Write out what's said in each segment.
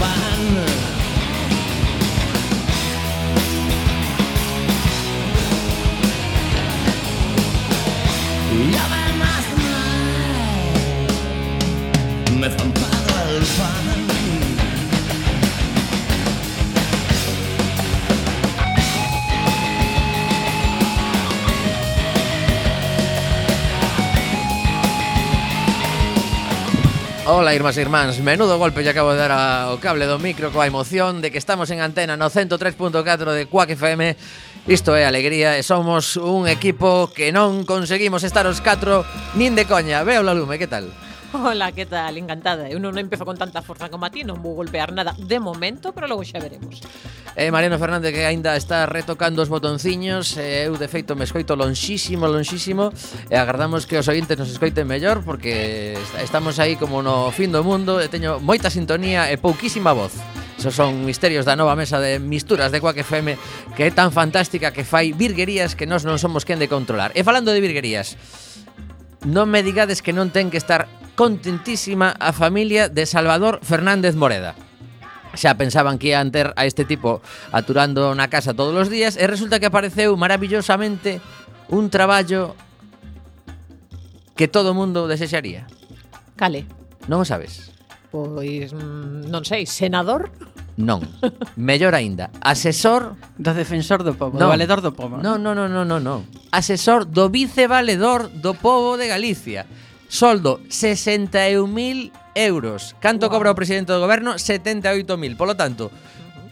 by Ola, irmás e irmáns, menudo golpe lle acabo de dar ao cable do micro coa emoción de que estamos en antena no 103.4 de Quack FM Isto é alegría e somos un equipo que non conseguimos estar os catro nin de coña. Veo la lume, que tal? Hola, que tal? Encantada. Eu non empezo con tanta forza como a ti, non vou golpear nada de momento, pero logo xa veremos. Eh, Mariano Fernández que aínda está retocando os botonciños, eh, eu de feito me escoito lonxísimo, lonxísimo, e eh, agardamos que os ointes nos escoiten mellor porque estamos aí como no fin do mundo, e teño moita sintonía e pouquísima voz. Esos son misterios da nova mesa de misturas de Quack FM que é tan fantástica que fai virguerías que nós non somos quen de controlar. E falando de virguerías, non me digades que non ten que estar contentísima a familia de Salvador Fernández Moreda. Xa pensaban que ian ter a este tipo aturando na casa todos os días e resulta que apareceu maravillosamente un traballo que todo o mundo desexaría. Cale? Non o sabes? Pois mm, non sei, senador? Non. Mellor aínda, asesor do defensor do povo, non. do valedor do povo. Non, non, non, non, non, non. Asesor do vicevaledor do povo de Galicia. Soldo, 61.000 euros. Canto wow. cobra o presidente do goberno? 78.000. Polo tanto,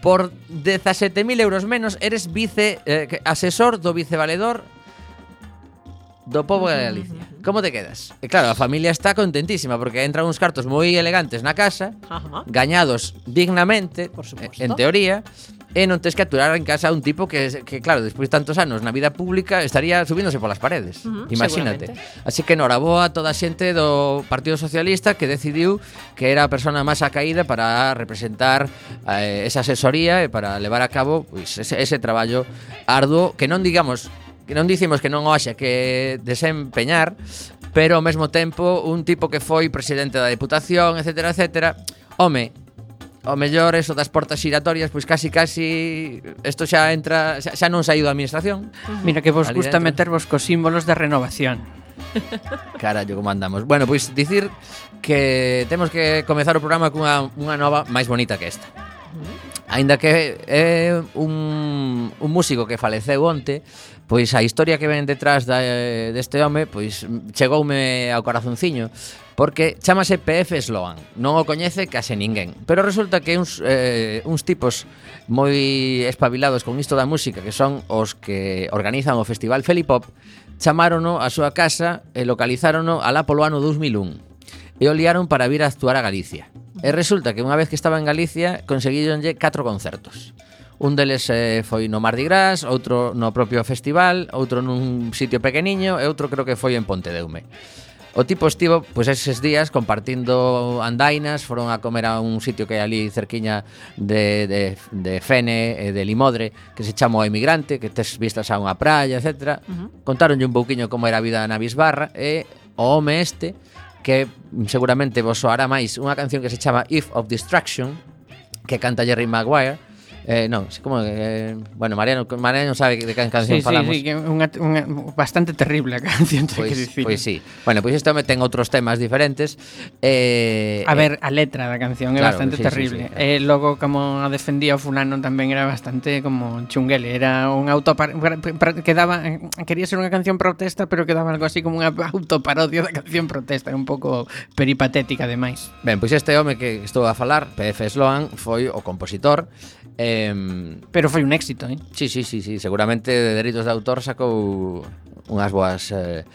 por 17.000 euros menos eres vice eh, asesor do vicevaledor do povo de Galicia. Como te quedas? E claro, a familia está contentísima porque entran uns cartos moi elegantes na casa, Ajá. gañados dignamente, por eh, en teoría, Eh, e non tes que aturar en casa a un tipo que, que claro, despois de tantos anos na vida pública estaría subíndose polas paredes. Uh -huh, Imagínate. Así que noraboa a toda a xente do Partido Socialista que decidiu que era a persona máis acaída para representar eh, esa asesoría e para levar a cabo pois, ese, ese traballo arduo que non digamos que non dicimos que non o haxa que desempeñar, pero ao mesmo tempo un tipo que foi presidente da Deputación, etcétera, etcétera, home, o mellor eso das portas giratorias, pois casi casi isto xa entra, xa, xa non saído da administración. Mira que vos Ali gusta dentro. metervos cos símbolos de renovación. Carallo, como andamos. Bueno, pois dicir que temos que comezar o programa cunha unha nova máis bonita que esta. Ainda que é un, un músico que faleceu onte, pois a historia que ven detrás da, deste home, pois chegoume ao corazonciño, porque chamase PF Sloan, non o coñece case ninguén. Pero resulta que uns, eh, uns tipos moi espabilados con isto da música, que son os que organizan o Festival Felipop, chamárono a súa casa e localizárono alá polo ano 2001 e o liaron para vir a actuar a Galicia. E resulta que unha vez que estaba en Galicia conseguíronlle catro concertos. Un deles eh, foi no Mardi Gras, outro no propio festival, outro nun sitio pequeniño e outro creo que foi en Pontedeume. O tipo estivo pois eses días compartindo andainas, foron a comer a un sitio que hai ali cerquiña de, de, de Fene e de Limodre, que se chama O Emigrante, que tes vistas a unha praia, etc. Uh -huh. Contaronlle un pouquiño como era a vida na Bisbarra e o home este que seguramente vos soará máis unha canción que se chama If of Destruction que canta Jerry Maguire Eh, non, como eh, bueno, Mariano, Mariano sabe de que canción sí, falamos. Sí, sí, que unha, unha bastante terrible a canción, pois, que dicir. Pois sí. Bueno, pois isto ten outros temas diferentes. Eh, a ver, eh, a letra da canción claro, é bastante sí, terrible. Sí, sí, claro. Eh, logo como a defendía o fulano tamén era bastante como chunguele, era un auto quedaba quería ser unha canción protesta, pero quedaba algo así como unha autoparodia da canción protesta, un pouco peripatética ademais. Ben, pois este home que estou a falar, PF Sloan, foi o compositor eh, Eh, Pero foi un éxito, eh? Sí, sí, sí, sí. seguramente de dereitos de autor sacou unhas boas eh,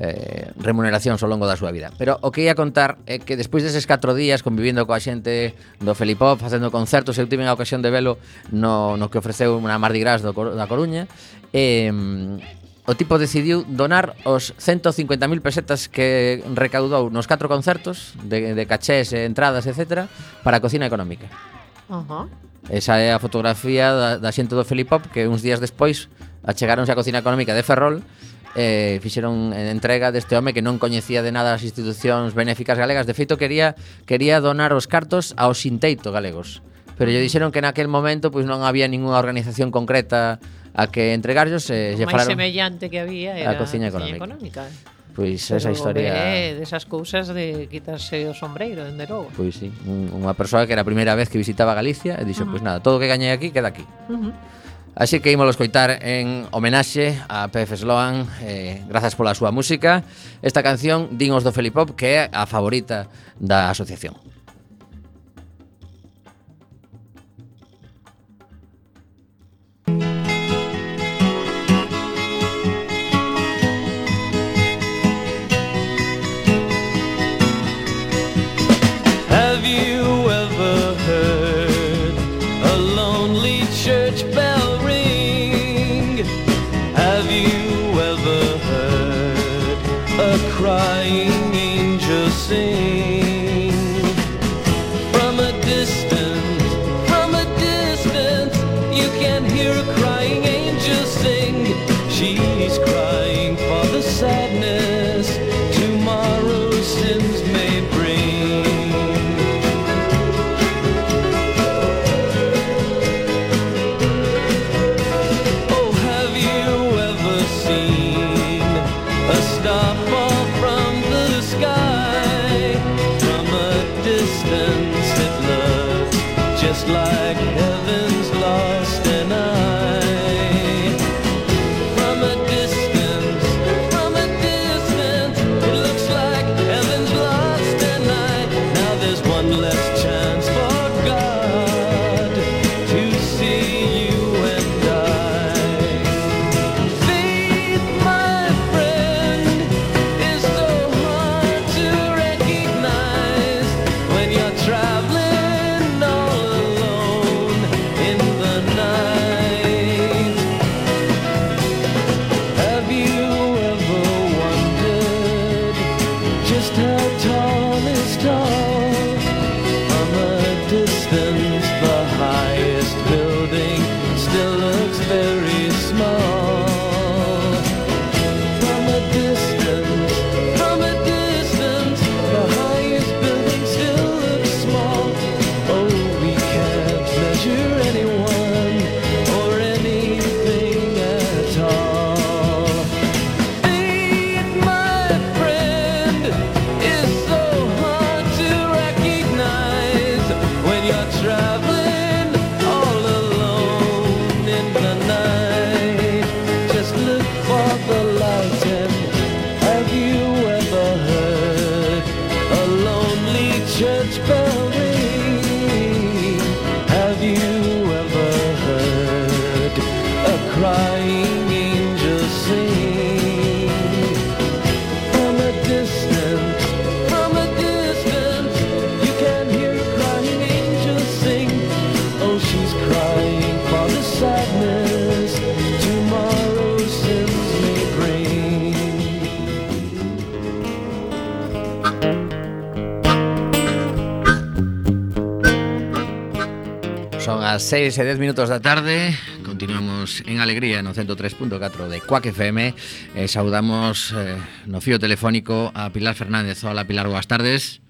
eh, remuneracións ao longo da súa vida. Pero o que ia contar é que despois deses 4 días convivindo coa xente do Felipop, facendo concertos, eu tive a ocasión de velo no, no que ofreceu unha Mardi Gras do, da Coruña, eh, o tipo decidiu donar os 150.000 pesetas que recaudou nos 4 concertos de, de cachés, entradas, etc., para a cocina económica. Uh -huh. Esa é a fotografía da, da xente do Felipop que uns días despois achegaronse á cocina económica de Ferrol eh, fixeron entrega deste home que non coñecía de nada as institucións benéficas galegas. De feito, quería quería donar os cartos aos sinteito galegos. Pero lle dixeron que naquel momento pois non había ningunha organización concreta a que entregarlos. e eh, lle falaron... O máis semellante que había era a cociña económica. Económica. Pois Pero esa historia... É, desas cousas de quitarse o sombreiro, dende logo. Pois sí, unha persoa que era a primeira vez que visitaba Galicia e dixo, uh -huh. pois nada, todo o que gañei aquí queda aquí. Uh -huh. Así que ímolo escoitar en homenaxe a PF Sloan eh, Grazas pola súa música Esta canción, Dinos do Felipop Que é a favorita da asociación As 6 e 10 minutos da tarde. Continuamos en Alegría no 103.4 de Cuac FM eh, Saudamos eh, no fío telefónico a Pilar Fernández. Hola Pilar, boas tardes.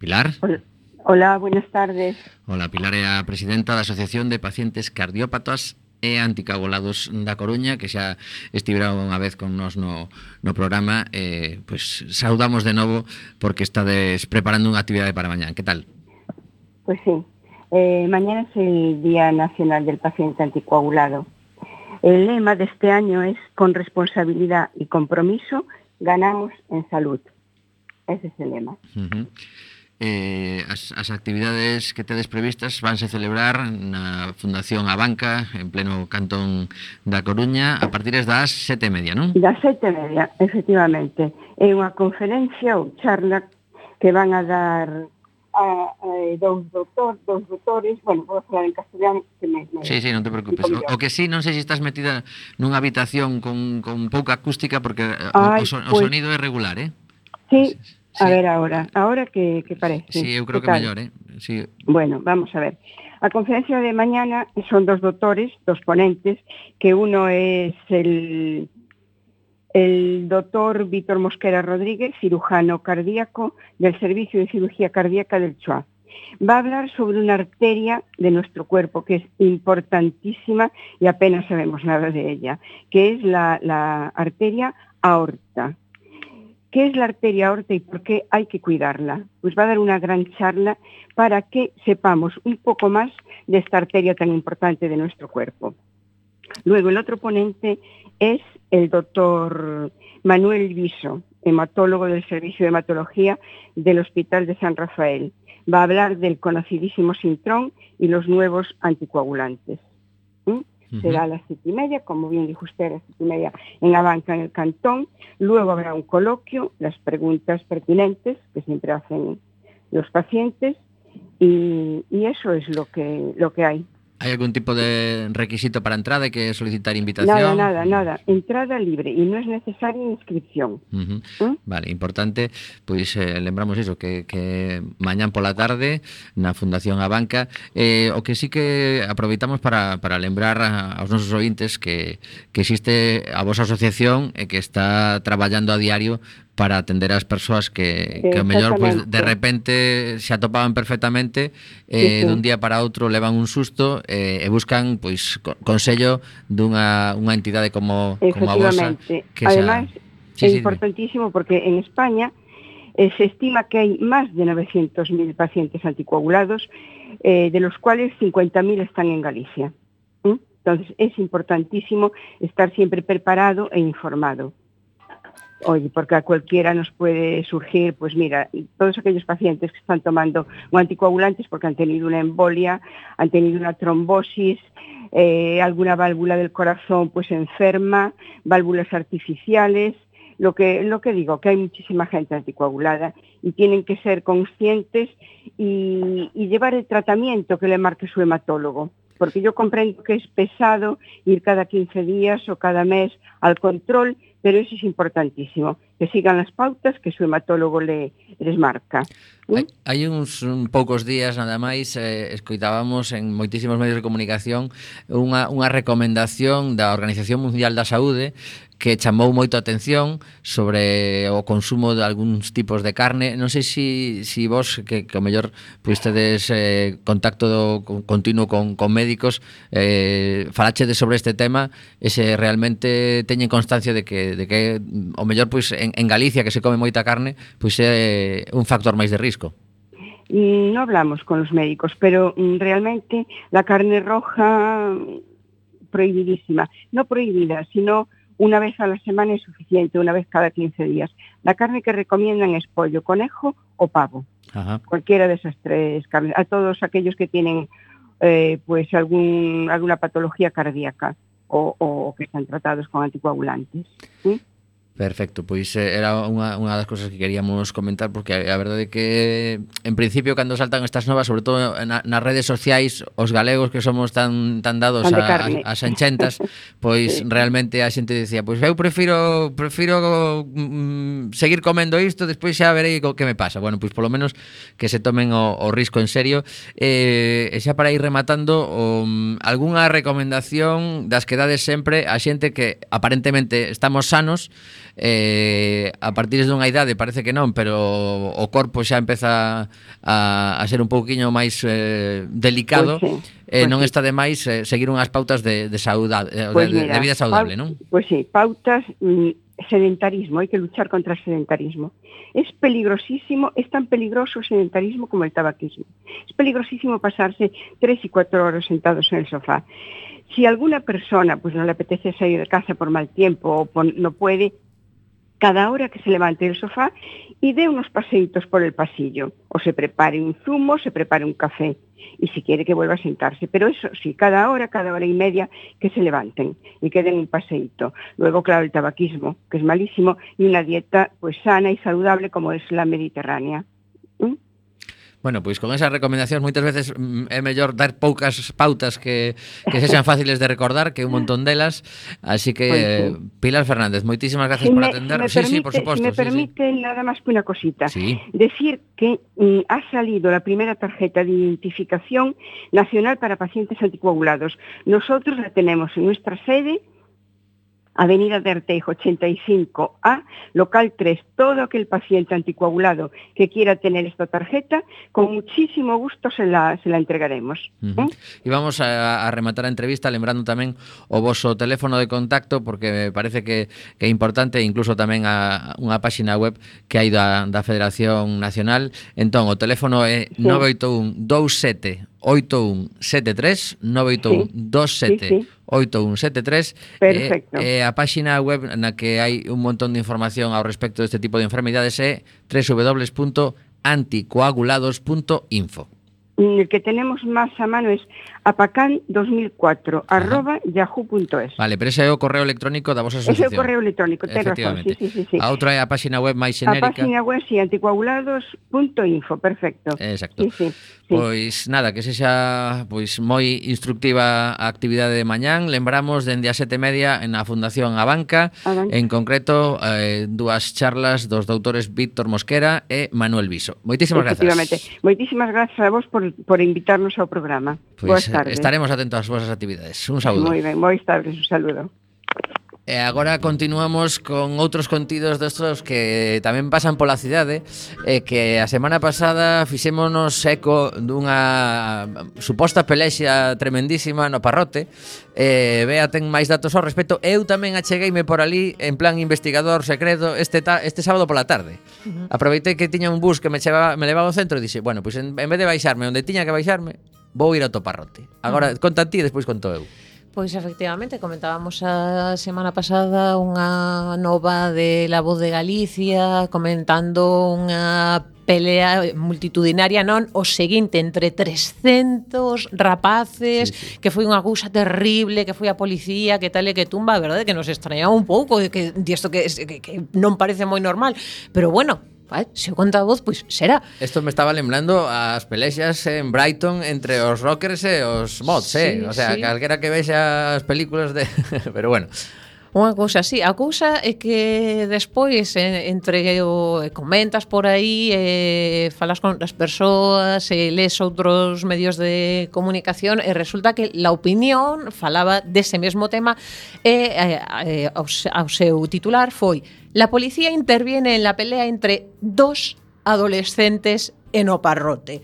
Pilar. Hola, Hola buenas tardes. Hola, Pilar é a presidenta da Asociación de Pacientes Cardiópatas e anticoagulados da Coruña que xa estivera unha vez con nos no, no programa. Eh, pues, saudamos de novo porque estades preparando unha actividade para mañán que tal? Pois pues sí. Eh, mañana es el Día Nacional del Paciente Anticoagulado. El lema de este año es con responsabilidad y compromiso ganamos en salud. Ese es el lema. Uh -huh. eh, as, as actividades que tedes previstas vanse celebrar na Fundación Abanca en pleno cantón da Coruña a partir das sete e media, non? Das sete e media, efectivamente. É unha conferencia ou charla que van a dar a, a dous, doutor, dous doutores, bueno, vou falar en castellano que me, me Sí, sí, non te preocupes. O, o que sí, non sei se estás metida nunha habitación con, con pouca acústica porque Ay, o, o, son, pues, o pois sonido é regular, eh? Sí, sí, a ver ahora, ahora que, que parece. Sí, eu creo que, que mellor, eh? Sí. Bueno, vamos a ver. A conferencia de mañana son dos doutores, dos ponentes, que uno es el el doctor Víctor Mosquera Rodríguez, cirujano cardíaco del Servicio de Cirugía Cardíaca del CHUA. Va a hablar sobre una arteria de nuestro cuerpo que es importantísima y apenas sabemos nada de ella, que es la, la arteria aorta. ¿Qué es la arteria aorta y por qué hay que cuidarla? Pues va a dar una gran charla para que sepamos un poco más de esta arteria tan importante de nuestro cuerpo. Luego el otro ponente es el doctor Manuel Viso, hematólogo del Servicio de Hematología del Hospital de San Rafael. Va a hablar del conocidísimo Sintrón y los nuevos anticoagulantes. ¿Mm? Será a las siete y media, como bien dijo usted, a las siete y media en la banca en el cantón. Luego habrá un coloquio, las preguntas pertinentes que siempre hacen los pacientes y, y eso es lo que, lo que hay. ¿Hay algún tipo de requisito para entrada? ¿Hay que solicitar invitación? Nada, nada, nada. Entrada libre y no es necesaria inscripción. Uh -huh. ¿Eh? Vale, importante. Pois eh, lembramos iso, que, que mañán pola tarde na Fundación Abanca eh, o que sí que aproveitamos para, para lembrar a, aos nosos ointes que, que existe a vosa asociación e que está traballando a diario para atender ás persoas que, que o mellor pois, de repente se atopaban perfectamente eh, sí, sí. dun día para outro levan un susto eh, e buscan pois consello dunha unha entidade como, como a vosa. Que xa... Además, sí, é sí, importantísimo porque en España eh, se estima que hai máis de 900.000 pacientes anticoagulados, eh, de los cuales 50.000 están en Galicia. ¿Mm? Entonces, es importantísimo estar siempre preparado e informado. Oye, porque a cualquiera nos puede surgir, pues mira, todos aquellos pacientes que están tomando anticoagulantes porque han tenido una embolia, han tenido una trombosis, eh, alguna válvula del corazón pues enferma, válvulas artificiales, lo que, lo que digo, que hay muchísima gente anticoagulada y tienen que ser conscientes y, y llevar el tratamiento que le marque su hematólogo. Porque yo comprendo que es pesado ir cada 15 días o cada mes al control, pero eso es importantísimo, que sigan las pautas que su hematólogo le les marca. ¿Mm? Hai, hai uns un poucos días nada máis eh, escoitábamos en moitísimos medios de comunicación unha, unha recomendación da Organización Mundial da Saúde que chamou moito a atención sobre o consumo de algúns tipos de carne. Non sei se si, si vos, que, que o mellor puistedes eh, contacto do, continuo con, con médicos, eh, falachedes sobre este tema e se realmente teñen constancia de que, de que o mellor pois, en, en Galicia, que se come moita carne, pois é eh, un factor máis de risco. Mm, no hablamos con los médicos, pero mm, realmente la carne roja mm, prohibidísima, no prohibida, sino una vez a la semana es suficiente, una vez cada 15 días. La carne que recomiendan es pollo, conejo o pavo. Ajá. cualquiera de esas tres carnes, a todos aquellos que tienen eh, pues algún, alguna patología cardíaca o, o que están tratados con anticoagulantes. ¿sí? Perfecto, pois eh, era unha, unha das cousas que queríamos comentar porque a verdade é que en principio cando saltan estas novas, sobre todo na, nas redes sociais, os galegos que somos tan tan dados tan a, a, a xanchentas, pois sí. realmente a xente dicía, pois eu prefiro prefiro mm, seguir comendo isto, despois xa verei o que me pasa. Bueno, pois polo menos que se tomen o, o risco en serio. Eh, e xa para ir rematando, um, algunha recomendación das que dades sempre a xente que aparentemente estamos sanos, eh, a partir dunha idade parece que non, pero o corpo xa empeza a, a ser un pouquiño máis eh, delicado pois sí, eh, pois eh, non sí. está de máis eh, seguir unhas pautas de, de, saudade, eh, pois de, mira, de vida saudable, non? Pois sí, pautas mm, sedentarismo, hai que luchar contra el sedentarismo. Es peligrosísimo, es tan peligroso el sedentarismo como el tabaquismo. Es peligrosísimo pasarse tres y cuatro horas sentados en el sofá. Si alguna persona pues no le apetece salir de casa por mal tiempo o por, no puede, cada hora que se levante del sofá y dé unos paseitos por el pasillo, o se prepare un zumo, se prepare un café, y si quiere que vuelva a sentarse. Pero eso sí, cada hora, cada hora y media que se levanten y que den un paseíto. Luego, claro, el tabaquismo, que es malísimo, y una dieta pues sana y saludable como es la mediterránea. Bueno, pois con esas recomendacións moitas veces mm, é mellor dar poucas pautas que, que se sean fáciles de recordar que un montón delas, así que pois, sí. Pilar Fernández, moitísimas gracias si por atender. Me, me sí, permite, sí, por suposto. Me sí, permite sí. nada máis que unha cosita. Sí. Decir que mm, ha salido la primera tarjeta de identificación nacional para pacientes anticoagulados. Nosotros la tenemos en nuestra sede Avenida de Artejo 85A, local 3. Todo aquel paciente anticoagulado que quiera tener esta tarjeta, con muchísimo gusto se la, se la entregaremos. Uh -huh. ¿Eh? E vamos a, a rematar a entrevista lembrando tamén o voso teléfono de contacto porque me parece que, que é importante incluso tamén a unha páxina web que hai da, da Federación Nacional. Entón, o teléfono é sí. 981 27 8173 sí, sí. 8173 Perfecto. Eh, eh, a páxina web na que hai un montón de información ao respecto deste tipo de enfermidades é www.anticoagulados.info. Mm, el que tenemos más a mano es apacan 2004 arroba yahoo.es. Vale, pero ese é o correo electrónico da vosa asociación. Ese é o correo electrónico, ten razón. Sí, sí, sí, sí. A outra é a página web máis xenérica. A página web, sí, anticoagulados.info, perfecto. Exacto. Sí, sí, sí. Pois nada, que sexa pois moi instructiva a actividade de mañán. Lembramos dende a sete media na Fundación Abanca, Abanca. en concreto eh, dúas charlas dos doutores Víctor Mosquera e Manuel Viso. Moitísimas grazas. Moitísimas grazas a vos por, por invitarnos ao programa. Pois, tardes. Eh, ¿eh? Estaremos atentos ás vosas actividades. Un saúdo. Moi ben, moi tardes, un saludo. E agora continuamos con outros contidos destos que tamén pasan pola cidade e que a semana pasada fixémonos eco dunha suposta pelexia tremendísima no parrote e Bea ten máis datos ao respecto eu tamén achegueime por ali en plan investigador secreto este, ta, este sábado pola tarde aproveitei que tiña un bus que me, cheva, me levaba ao centro e dixe, bueno, pois en, en vez de baixarme onde tiña que baixarme vou ir ao toparrote. Agora, mm. conta ti e despois conto eu. Pois efectivamente, comentábamos a semana pasada unha nova de La Voz de Galicia comentando unha pelea multitudinaria non o seguinte entre 300 rapaces sí, sí. que foi unha agusa terrible que foi a policía que tal e que tumba, verdade que nos extrañaba un pouco que isto que, que, que non parece moi normal, pero bueno, vai, segunda voz, pois será. Esto me estaba lembrando as pelexas en Brighton entre os rockers e os mods, sí, eh? O sea, sí. calquera que vexa as películas de... Pero bueno, unha cousa así. A cousa é que despois eh, entre o eh, comentas por aí, e falas con as persoas, e les outros medios de comunicación e resulta que la opinión falaba dese mesmo tema e, eh, eh, ao, ao seu titular foi La policía interviene en la pelea entre dos adolescentes en o parrote.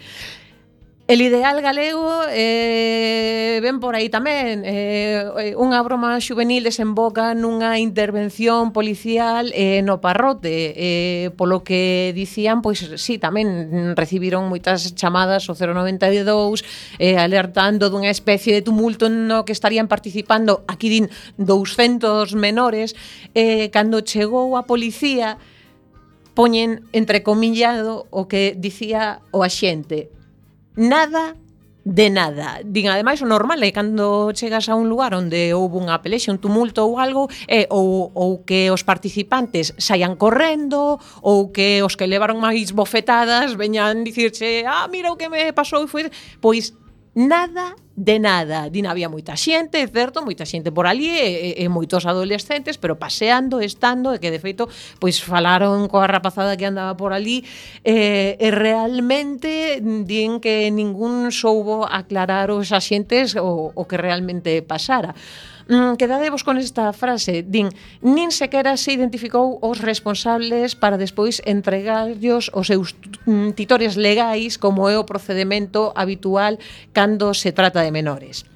El ideal galego eh, ven por aí tamén eh, unha broma juvenil desemboca nunha intervención policial eh, no parrote eh, polo que dicían, pois sí, tamén recibiron moitas chamadas o 092 eh, alertando dunha especie de tumulto no que estarían participando aquí din 200 menores eh, cando chegou a policía poñen entre comillado o que dicía o axente nada de nada. Din, ademais, o normal é cando chegas a un lugar onde houve unha pelexa, un tumulto ou algo, é, ou, ou que os participantes saian correndo, ou que os que levaron máis bofetadas veñan dicirche, ah, mira o que me pasou, e foi... Pois nada de nada. Din había moita xente, é certo, moita xente por ali e, e, e moitos adolescentes, pero paseando, estando, e que de feito pois falaron coa rapazada que andaba por ali e, e realmente din que ningún soubo aclarar os axentes o, o que realmente pasara. Mm, quedadevos con esta frase, din, nin sequera se identificou os responsables para despois entregarllos os seus mm, titores legais como é o procedimento habitual cando se trata de menores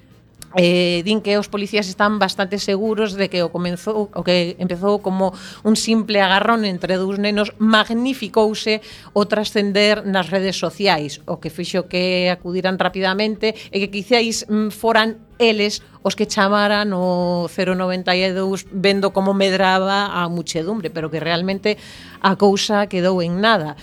eh, din que os policías están bastante seguros de que o comenzou o que empezou como un simple agarrón entre dous nenos magnificouse o trascender nas redes sociais, o que fixo que acudiran rapidamente e que quizáis mm, foran eles os que chamaran o 092 vendo como medraba a muchedumbre, pero que realmente a cousa quedou en nada.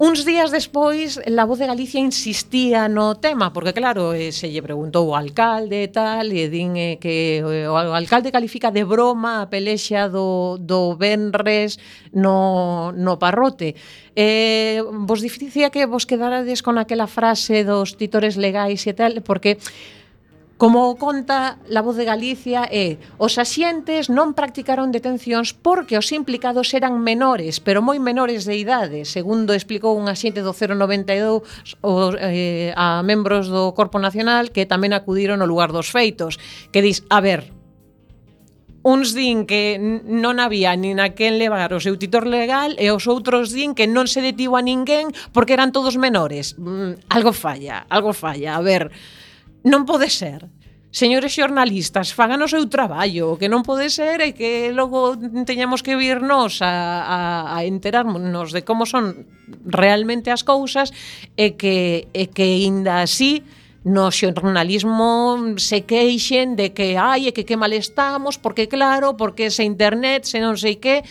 Uns días despois, La Voz de Galicia insistía no tema, porque claro, eh, se lle preguntou ao alcalde e tal, e din eh, que eh, o alcalde califica de broma a pelexa do, do Benres no, no parrote. Eh, vos dicía que vos quedarades con aquela frase dos titores legais e tal, porque Como conta La Voz de Galicia é os axentes non practicaron detencións porque os implicados eran menores, pero moi menores de idade, segundo explicou un axente do 092 o, eh, a membros do Corpo Nacional que tamén acudiron ao lugar dos feitos, que dis, a ver, uns din que non había nin a quen levar o seu titor legal e os outros din que non se detivo a ninguén porque eran todos menores. Mm, algo falla, algo falla. A ver, Non pode ser. Señores xornalistas, fagan o seu traballo, o que non pode ser é que logo teñamos que virnos a, a, a enterarnos de como son realmente as cousas e que, e que inda así no xornalismo se queixen de que ai, e que que mal estamos, porque claro, porque se internet, se non sei que,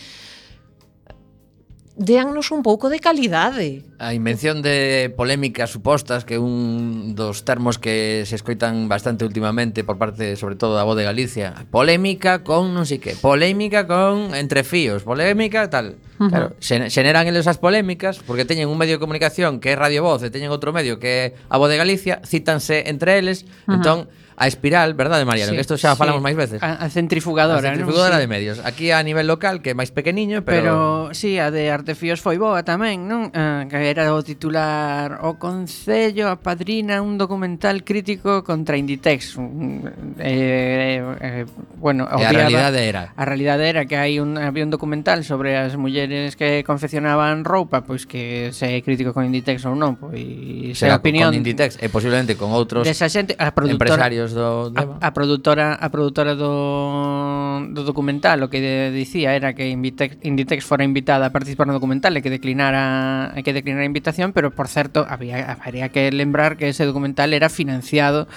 déannos un pouco de calidade. A invención de polémicas supostas que un dos termos que se escoitan bastante últimamente por parte, sobre todo, da voz de Galicia. Polémica con non sei que, polémica con entrefíos, polémica tal. Uh -huh. Claro, xeneran eles as polémicas porque teñen un medio de comunicación que é Radio Voz e teñen outro medio que é a voz de Galicia, cítanse entre eles, uh -huh. entón a espiral, verdade, Mariano? Sí, que isto xa sí. falamos máis veces. A, a centrifugadora, A centrifugadora non? de medios. Aquí a nivel local, que é máis pequeniño, pero... Pero, sí, a de Artefíos foi boa tamén, non? Uh, que era o titular O Concello apadrina un documental crítico contra Inditex. Eh, eh, eh bueno, obviaba, a realidade era. A realidade era que hai un, había un documental sobre as mulleres que confeccionaban roupa, pois que se é crítico con Inditex ou non, pois Se a opinión... Con Inditex e posiblemente con outros desa xente, a productora, empresarios vídeos do. A, a produtora a produtora do, do documental o que de, dicía era que Inditex, Inditex fora invitada a participar no documental e que declinara e que declinara a invitación, pero por certo, había, habría que lembrar que ese documental era financiado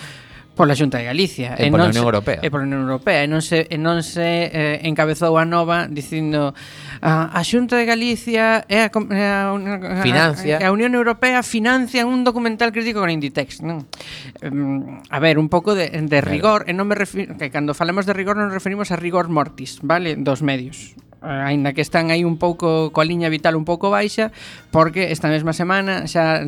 pola Xunta de Galicia e, e pola Unión Europea. E pola Unión Europea e non se e non se eh, encabezou a nova dicindo a, a Xunta de Galicia e a, a, a, financia. a, a Unión Europea financia un documental crítico con Inditex, non? Um, a ver, un pouco de, de rigor, claro. e non me refiro que cando falamos de rigor non nos referimos a rigor mortis, vale, dos medios aínda que están aí un pouco coa liña vital un pouco baixa, porque esta mesma semana xa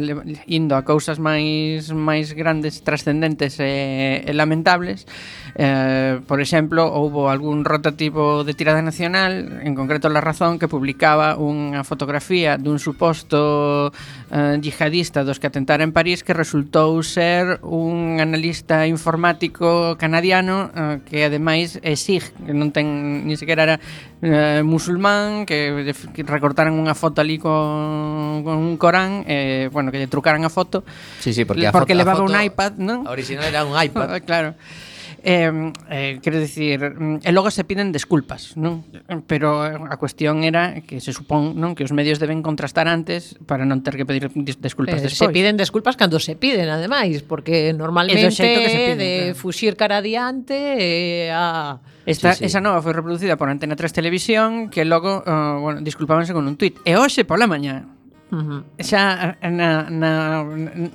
indo a cousas máis máis grandes, trascendentes e, e lamentables. Eh, por exemplo, houbo algún rotativo de tirada nacional, en concreto La Razón, que publicaba unha fotografía dun suposto eh, yihadista dos que atentara en París que resultou ser un analista informático canadiano eh, que ademais é SIG, que non ten, ni sequera era eh, musulmán, que, que recortaran unha foto ali con, con un Corán, eh, bueno, que lle trucaran a foto. Sí, sí, porque, a porque a foto, un iPad, non? A original era un iPad. claro. Eh, eh, quero dicir, mm, e logo se piden desculpas, non? Pero eh, a cuestión era que se supón, non, que os medios deben contrastar antes para non ter que pedir desculpas eh, despois. Se piden desculpas cando se piden, ademais, porque normalmente que se piden, de claro. fuxir cara adiante eh, a Esta, sí, sí. Esa nova foi reproducida por Antena 3 Televisión que logo, uh, bueno, disculpábanse con un tuit. E hoxe pola mañá Uh -huh. Xa na, na,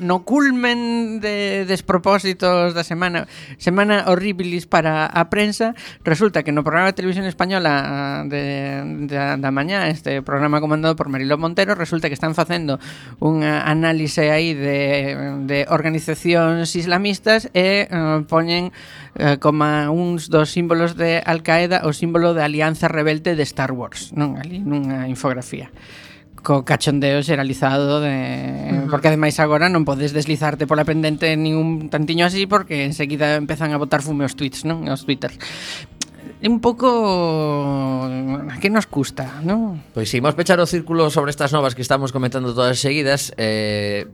no culmen de despropósitos da semana, semana horribilis para a prensa, resulta que no programa de televisión española de, de, da mañá, este programa comandado por Mariló Montero, resulta que están facendo un análise aí de, de organizacións islamistas e uh, poñen eh, uh, como uns dos símbolos de Al-Qaeda o símbolo de Alianza Rebelde de Star Wars, non? Ali nunha infografía co cachondeo xeralizado de... Uh -huh. Porque ademais agora non podes deslizarte pola pendente nin un tantiño así porque enseguida empezan a botar fume os tweets, non? Os twitter un pouco a que nos custa, non? Pois si, imos pechar o círculo sobre estas novas que estamos comentando todas seguidas eh,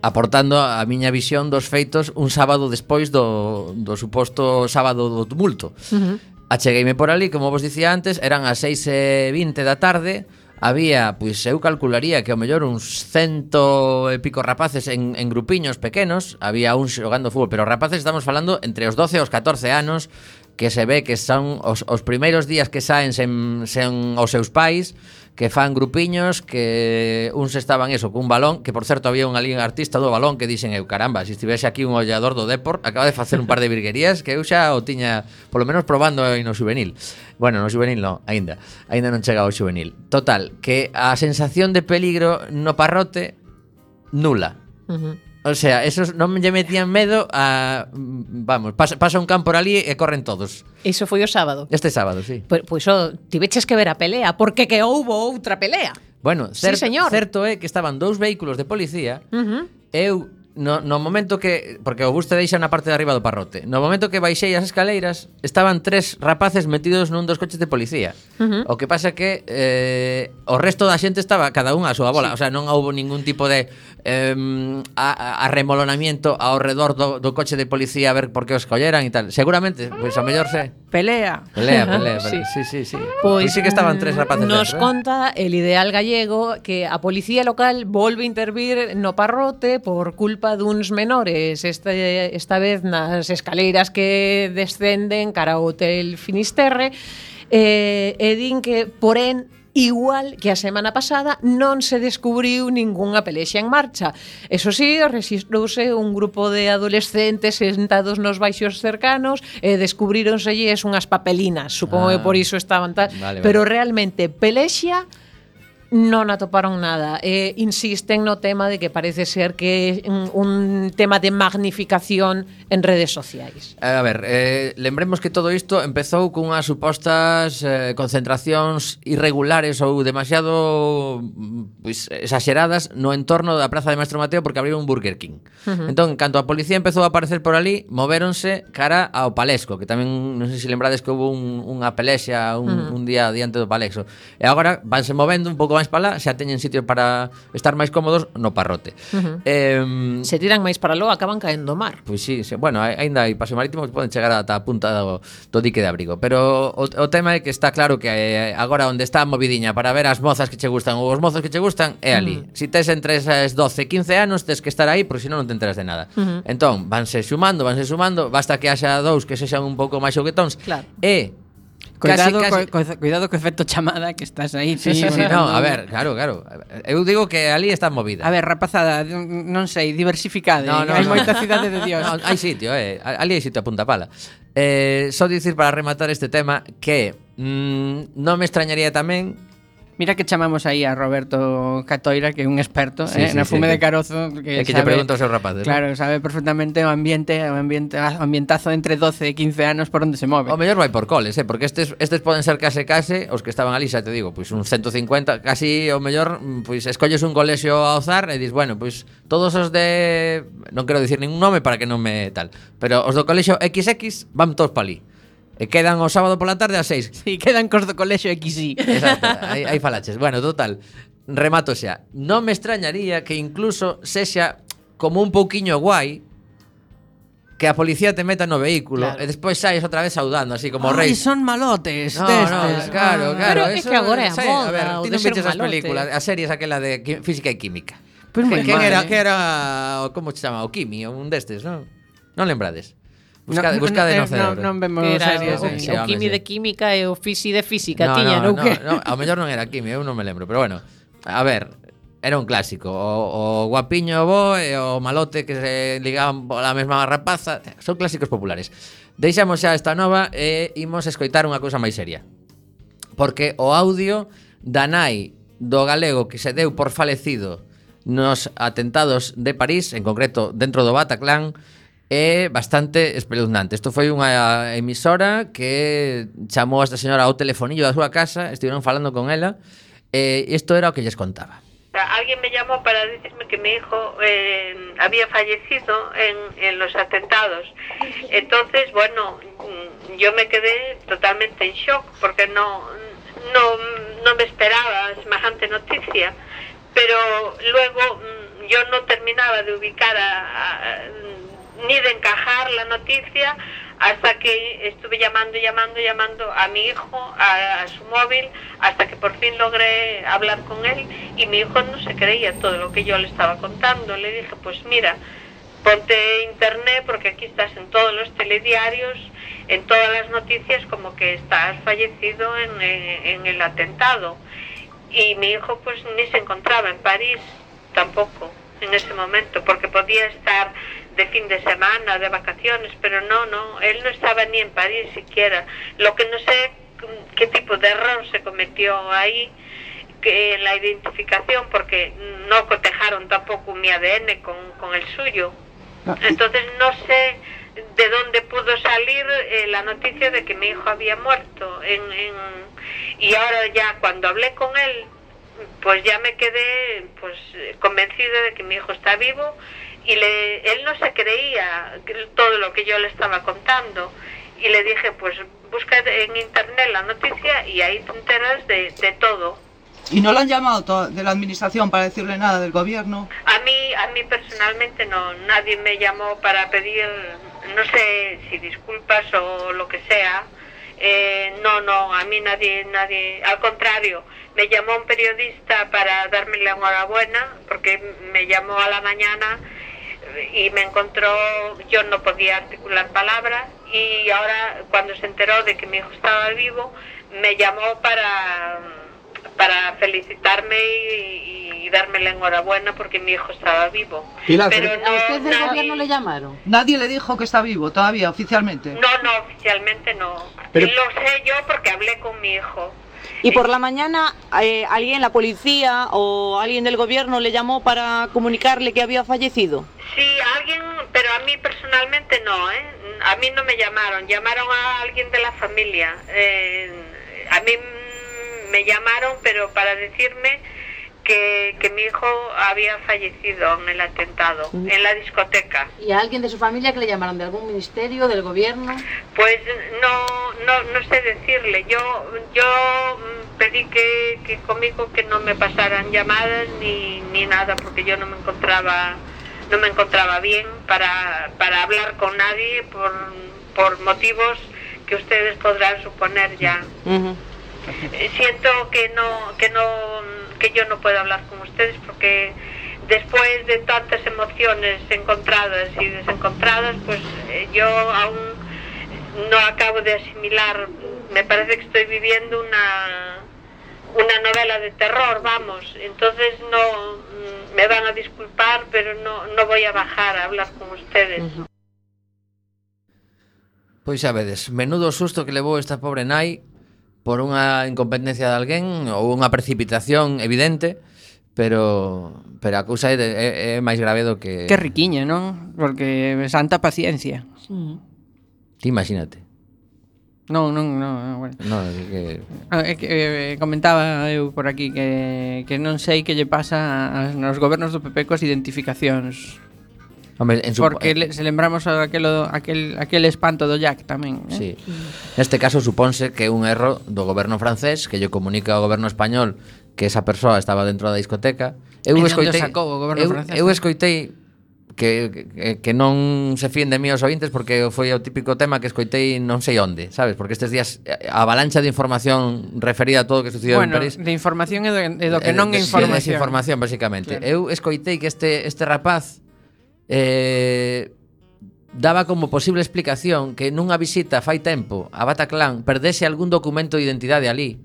aportando a miña visión dos feitos un sábado despois do, do suposto sábado do tumulto. Uh -huh. Achegueime por ali, como vos dicía antes, eran as 6 e 20 da tarde, había, pois eu calcularía que ao mellor uns cento e pico rapaces en, en grupiños pequenos, había un xogando fútbol, pero rapaces estamos falando entre os 12 e os 14 anos, que se ve que son os, os primeiros días que saen sen, sen os seus pais, que fan grupiños que uns estaban eso, cun balón, que por certo había un liga artista do balón que dixen eu, caramba, se estivese aquí un ollador do Depor, acaba de facer un par de virguerías que eu xa o tiña polo menos probando aí no juvenil. Bueno, no juvenil non, aínda. Aínda non chega ao juvenil. Total, que a sensación de peligro no parrote nula. Uh -huh. O sea, esos non lle metían medo a vamos, pasa, pasa un campo ali e corren todos. Iso foi o sábado. Este sábado, sí. Pois pues, oh, tiveches que ver a pelea, porque que houbo outra pelea. Bueno, certo, sí, señor. certo é que estaban dous vehículos de policía. Uh -huh. Eu no, no momento que porque o bus te deixa na parte de arriba do parrote. No momento que baixei as escaleiras, estaban tres rapaces metidos nun dos coches de policía. Uh -huh. O que pasa que eh, o resto da xente estaba cada unha a súa bola, sí. o sea, non houbo ningún tipo de eh, arremolonamiento ao redor do, do coche de policía a ver por que os colleran e tal. Seguramente, pois pues, a mellor se pelea. Pelea, pelea, pelea. Sí, sí, sí. sí. Pois pues, sí que estaban tres rapaces. Nos dentro, conta eh? el ideal gallego que a policía local volve a intervir no parrote por culpa culpa duns menores, esta, esta vez nas escaleiras que descenden cara ao Hotel Finisterre, eh, e din que, porén, igual que a semana pasada non se descubriu ningunha pelexa en marcha. Eso sí, registrouse un grupo de adolescentes sentados nos baixos cercanos e descubríronselles unhas papelinas, supongo ah, que por iso estaban tal, vale, pero vale. realmente pelexa non atoparon nada. Eh, insisten no tema de que parece ser que é mm, un tema de magnificación en redes sociais. Eh, a ver, eh, lembremos que todo isto empezou cunhas supostas eh, concentracións irregulares ou demasiado pues, exageradas no entorno da Praza de Maestro Mateo porque abriron un Burger King. Uh -huh. Entón, canto a policía empezou a aparecer por ali, moveronse cara ao Palesco, que tamén, non sei se lembrades que houve un, unha pelexia un, uh -huh. un día diante do Palexo. E agora vanse movendo un pouco máis para lá, xa teñen sitio para estar máis cómodos no parrote. Uh -huh. eh, se tiran máis para lo, acaban caendo mar. Pois pues sí, se, bueno, aínda hai paseo marítimo que poden chegar ata a punta do, do dique de abrigo, pero o, o tema é que está claro que eh, agora onde está a movidiña para ver as mozas que che gustan ou os mozos que che gustan é ali. Uh -huh. Si tes entre esas 12, 15 anos, tes que estar aí, porque senón non te enteras de nada. Uh -huh. Entón, vanse sumando, vanse sumando, basta que haxa dous que sexan un pouco máis xoguetóns. Claro. E Cuidado, casi, casi... Co, co, cuidado co efecto chamada que estás aí. Sí, sí, sí, no, a ver, claro, claro. Eu digo que ali está movida. A ver, rapazada, non sei, diversificade. No, no, hai no. moita cidade de Dios. No, hai sitio, eh. Ali hai sitio a punta pala. Eh, só dicir para rematar este tema que mm, non me extrañaría tamén Mira que chamamos aí a Roberto Catoira, que é un experto sí, eh, sí, na fume sí, de carozo que, é que lle te pregunta aos seus rapaces. Claro, sabe perfectamente o ambiente, o ambiente, o ambientazo entre 12 e 15 anos por onde se move. O mellor vai por coles, eh, porque estes estes poden ser case case os que estaban ali, xa te digo, pois un 150, casi o mellor, pois escolles un colexio ao azar e dis, bueno, pois todos os de non quero dicir ningún nome para que non me tal, pero os do colexio XX van todos para ali. E quedan o sábado pola tarde a seis. Si, sí, quedan cos do colexo XI. Exacto, aí, aí falaches. Bueno, total, remato xa. Non me extrañaría que incluso sexa como un pouquiño guai que a policía te meta no vehículo claro. e despois saes outra vez saudando así como rei. son malotes no, destes. No, claro, ah, claro. Pero eso, es que agora é a moda. A ver, ti non viches as películas, as series aquela de física e química. Pues que, que era, eh. que era, como se chama, o Kimi, un destes, non? Non lembrades? Buscade, no, buscade eh, no, no cerebro. Non, non vemos era, series, o, sí, o, o quimi sí. de química e o fisi de física, no, tiña, non no, que? No, ao mellor non era Kimi, eu non me lembro, pero bueno. A ver, era un clásico. O, o guapiño bo e o malote que se ligaban pola mesma rapaza. Son clásicos populares. Deixamos xa esta nova e imos escoitar unha cousa máis seria. Porque o audio da nai do galego que se deu por falecido nos atentados de París, en concreto dentro do Bataclan, é bastante espeluznante. Isto foi unha emisora que chamou a esta señora ao telefonillo da súa casa, estiveron falando con ela, e isto era o que lles contaba. Alguien me llamó para decirme que mi hijo eh, había fallecido en, en los atentados. Entonces, bueno, mm, yo me quedé totalmente en shock porque no, no, no me esperaba semejante noticia. Pero luego mm, yo no terminaba de ubicar a, a ni de encajar la noticia hasta que estuve llamando, llamando, llamando a mi hijo, a, a su móvil, hasta que por fin logré hablar con él y mi hijo no se creía todo lo que yo le estaba contando. Le dije, pues mira, ponte internet porque aquí estás en todos los telediarios en todas las noticias como que estás fallecido en, en- en el atentado. Y mi hijo pues ni se encontraba en París tampoco en ese momento, porque podía estar de fin de semana, de vacaciones, pero no, no, él no estaba ni en París siquiera. Lo que no sé qué tipo de error se cometió ahí que en la identificación, porque no cotejaron tampoco mi ADN con, con el suyo. Entonces no sé de dónde pudo salir eh, la noticia de que mi hijo había muerto. En, en- y ahora ya cuando hablé con él, pues ya me quedé pues convencida de que mi hijo está vivo y le, él no se creía todo lo que yo le estaba contando. Y le dije, pues busca en internet la noticia y ahí te enteras de, de todo. ¿Y no lo han llamado de la administración para decirle nada del gobierno? A mí, a mí personalmente no, nadie me llamó para pedir, no sé si disculpas o lo que sea. Eh, no, no, a mí nadie, nadie, al contrario, me llamó un periodista para darme la enhorabuena, porque me llamó a la mañana y me encontró, yo no podía articular palabras y ahora cuando se enteró de que mi hijo estaba vivo, me llamó para, para felicitarme y, y darme la enhorabuena porque mi hijo estaba vivo. Pilar, Pero pero- no, ¿A usted del nadie- gobierno le llamaron? Nadie le dijo que está vivo todavía, oficialmente. No, no, oficialmente no. Pero- Y lo sé yo porque hablé con mi hijo. Y por la mañana eh, alguien, la policía o alguien del gobierno le llamó para comunicarle que había fallecido. Sí, alguien, pero a mí personalmente no, ¿eh? A mí no me llamaron, llamaron a alguien de la familia. Eh, a mí me llamaron, pero para decirme que, que mi hijo había fallecido en el atentado, en la discoteca. ¿Y a alguien de su familia que le llamaron de algún ministerio, del gobierno? Pues no, no, no sé decirle. Yo, yo mm, pedí que, que conmigo que no me pasaran llamadas ni, ni nada porque yo no me encontraba, no me encontraba bien para, para hablar con nadie por, por motivos que ustedes podrán suponer ya. Siento que no, que no, que yo no puedo hablar con ustedes porque después de tantas emociones encontradas y desencontradas, pues eh, yo aún no acabo de asimilar. Me parece que estoy viviendo una una novela de terror, vamos. Entonces no mm, me van a disculpar, pero no no voy a bajar a hablar con ustedes. Pois xa vedes, menudo susto que levou esta pobre nai por unha incompetencia de alguén ou unha precipitación evidente, pero pero a cousa é, é, é máis grave do que Que riquiña, non? Porque santa paciencia. Mm. Ti imagínate. Non, non, non, bueno. No, é que ah, é que eh, comentaba eu por aquí que que non sei que lle pasa aos gobernos do PP coas identificacións Hombre, en su... Porque eh, le, se lembramos aquel, aquel, aquel espanto do Jack tamén. Eh? Sí. Neste caso supónse que é un erro do goberno francés que lle comunica ao goberno español que esa persoa estaba dentro da discoteca. Eu escoitei, sacou o goberno eu, francés? Eu escoitei que, que, que non se fíen de mí os ointes porque foi o típico tema que escoitei non sei onde, sabes? Porque estes días eh, a avalancha de información referida a todo o que sucedeu bueno, en París. de información e do, e do que eh, non é información. É desinformación, basicamente. Claro. Eu escoitei que este, este rapaz eh, daba como posible explicación que nunha visita fai tempo a Bataclan perdese algún documento de identidade ali.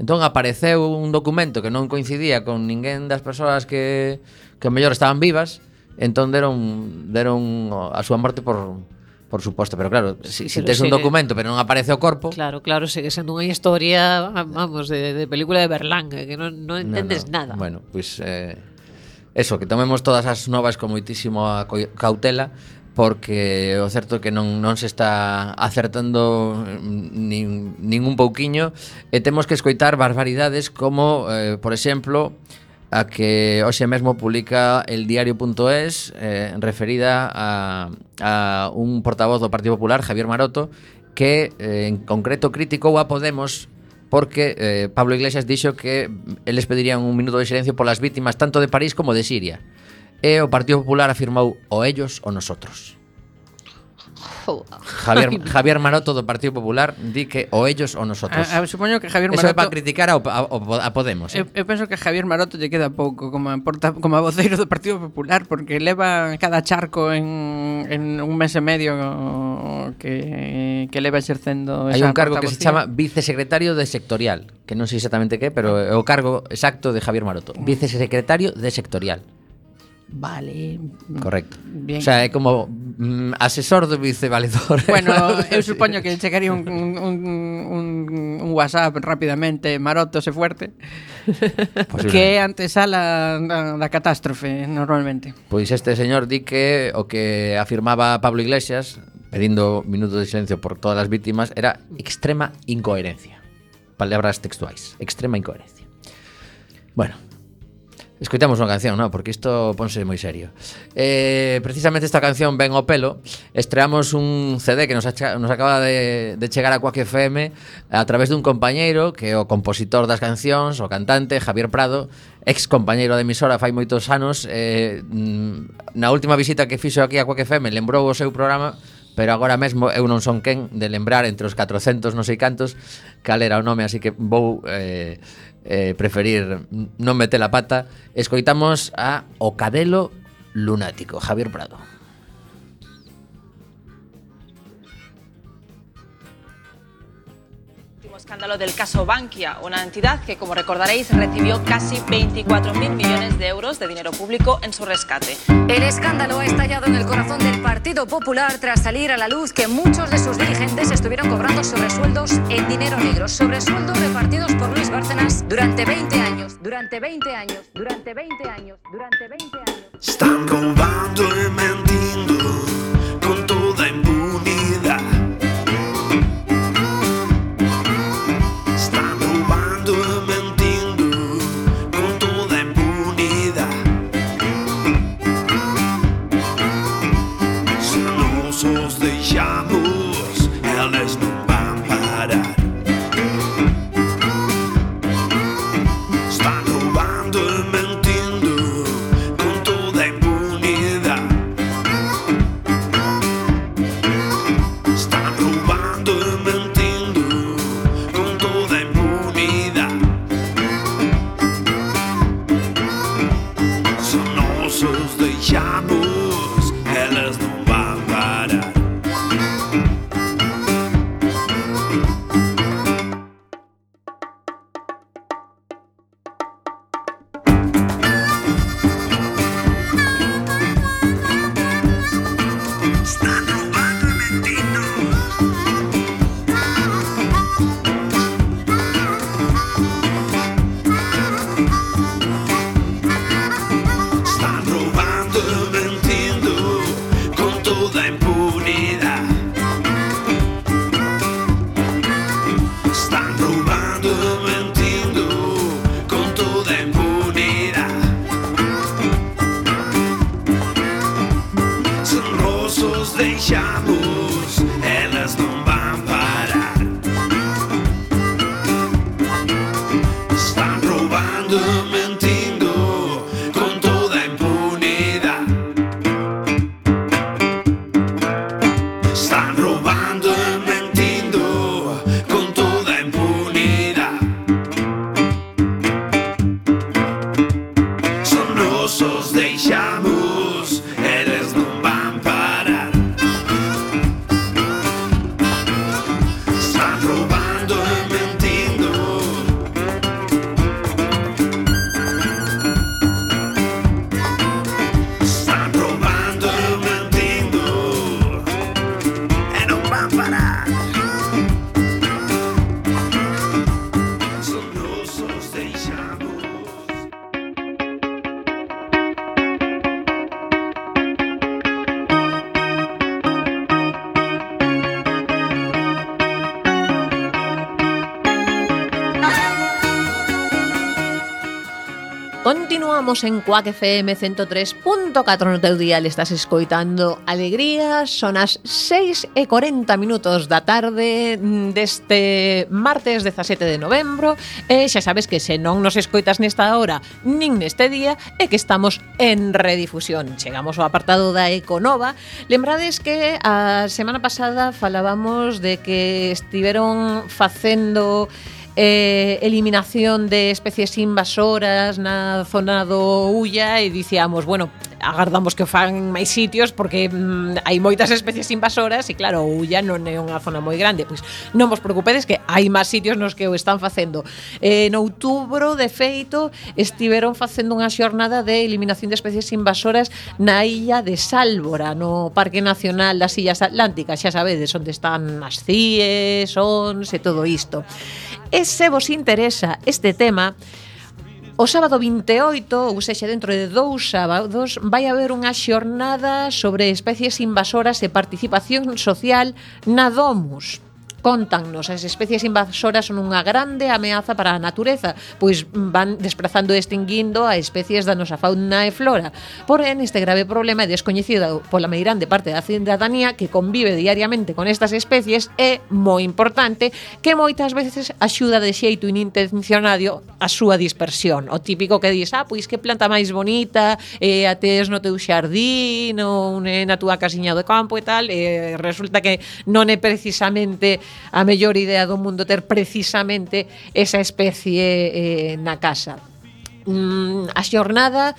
Entón apareceu un documento que non coincidía con ninguén das persoas que, que mellor estaban vivas, entón deron, deron a súa morte por, por suposto, pero claro, si, si tes un documento pero non aparece o corpo... Claro, claro, segue sendo unha historia, vamos, de, de película de Berlanga, que non, non entendes no, no. nada. Bueno, pois... Pues, eh, eso, que tomemos todas as novas con moitísimo cautela porque o certo é que non, non se está acertando mm, nin, nin un pouquiño e temos que escoitar barbaridades como, eh, por exemplo, a que hoxe mesmo publica el diario.es eh, referida a, a un portavoz do Partido Popular, Javier Maroto, que eh, en concreto criticou a Podemos porque eh, Pablo Iglesias dixo que eles pedirían un minuto de silencio polas vítimas tanto de París como de Siria. E o Partido Popular afirmou o ellos o nosotros. Glasgow. Javier, Javier Maroto do Partido Popular di que o ellos ou nosotros. A, a, supoño que Javier Maroto... Eso é para criticar ao, ao, a Podemos. Eh? Eu, eu penso que a Javier Maroto lle queda pouco como a, porta, como a voceiro do Partido Popular porque leva cada charco en, en un mes e medio que, que leva exercendo esa Hai un cargo que se chama vicesecretario de sectorial que non sei exactamente que, pero é o cargo exacto de Javier Maroto. Mm. Vicesecretario de sectorial. Vale. Correcto. Bien. O sea, é como mm, asesor do vicevaledor. Bueno, eu supoño que chegaría un, un, un, un WhatsApp rapidamente, maroto se fuerte, que é antesala da, da catástrofe normalmente. Pois este señor di que o que afirmaba Pablo Iglesias, pedindo minutos de silencio por todas as vítimas, era extrema incoherencia. Palabras textuais, extrema incoherencia. Bueno, Escoitamos unha canción, non? Porque isto ponse moi serio. Eh, precisamente esta canción Ben o pelo, estreamos un CD que nos, acha, nos acaba de, de chegar a Quack FM a través dun compañeiro que é o compositor das cancións, o cantante Javier Prado, ex compañeiro de emisora fai moitos anos, eh, na última visita que fixo aquí a Quack FM lembrou o seu programa pero agora mesmo eu non son quen de lembrar entre os 400 non sei cantos cal era o nome, así que vou eh, eh, preferir non meter a pata. Escoitamos a O Cadelo Lunático, Javier Prado. Escándalo del caso Bankia, una entidad que, como recordaréis, recibió casi 24.000 millones de euros de dinero público en su rescate. El escándalo ha estallado en el corazón del Partido Popular tras salir a la luz que muchos de sus dirigentes estuvieron cobrando sobresueldos en dinero negro, sobresueldos repartidos por Luis Bárcenas durante 20 años, durante 20 años, durante 20 años, durante 20 años. Están robando y mentindo con toda Estamos en Cuac FM 103.4 no teu dial Estás escoitando Alegría. Son as 6 e 40 minutos da tarde Deste martes 17 de novembro E xa sabes que se non nos escoitas nesta hora Nin neste día é que estamos en redifusión. Chegamos ao apartado da Econova. Lembrades que a semana pasada falábamos de que estiveron facendo eh, eliminación de especies invasoras na zona do Ulla e dicíamos, bueno, agardamos que o fan máis sitios porque mm, hai moitas especies invasoras e claro, o Ulla non é unha zona moi grande, pois non vos preocupedes que hai máis sitios nos que o están facendo. Eh, en outubro, de feito, estiveron facendo unha xornada de eliminación de especies invasoras na illa de Sálvora, no Parque Nacional das Illas Atlánticas, xa sabedes, onde están as CIEs, ONS e todo isto. E se vos interesa este tema, O sábado 28, ou sexa dentro de dous sábados, vai haber unha xornada sobre especies invasoras e participación social na Domus. Contannos, as especies invasoras son unha grande ameaza para a natureza, pois van desplazando e extinguindo a especies da nosa fauna e flora. Porén, este grave problema é descoñecido pola meirande parte da cidadanía que convive diariamente con estas especies é moi importante que moitas veces axuda de xeito inintencionado a súa dispersión. O típico que dis, ah, pois que planta máis bonita, eh, a tes no teu xardín, ou na túa casiña do campo e tal, e eh, resulta que non é precisamente a mellor idea do mundo ter precisamente esa especie eh, na casa. Mm, a xornada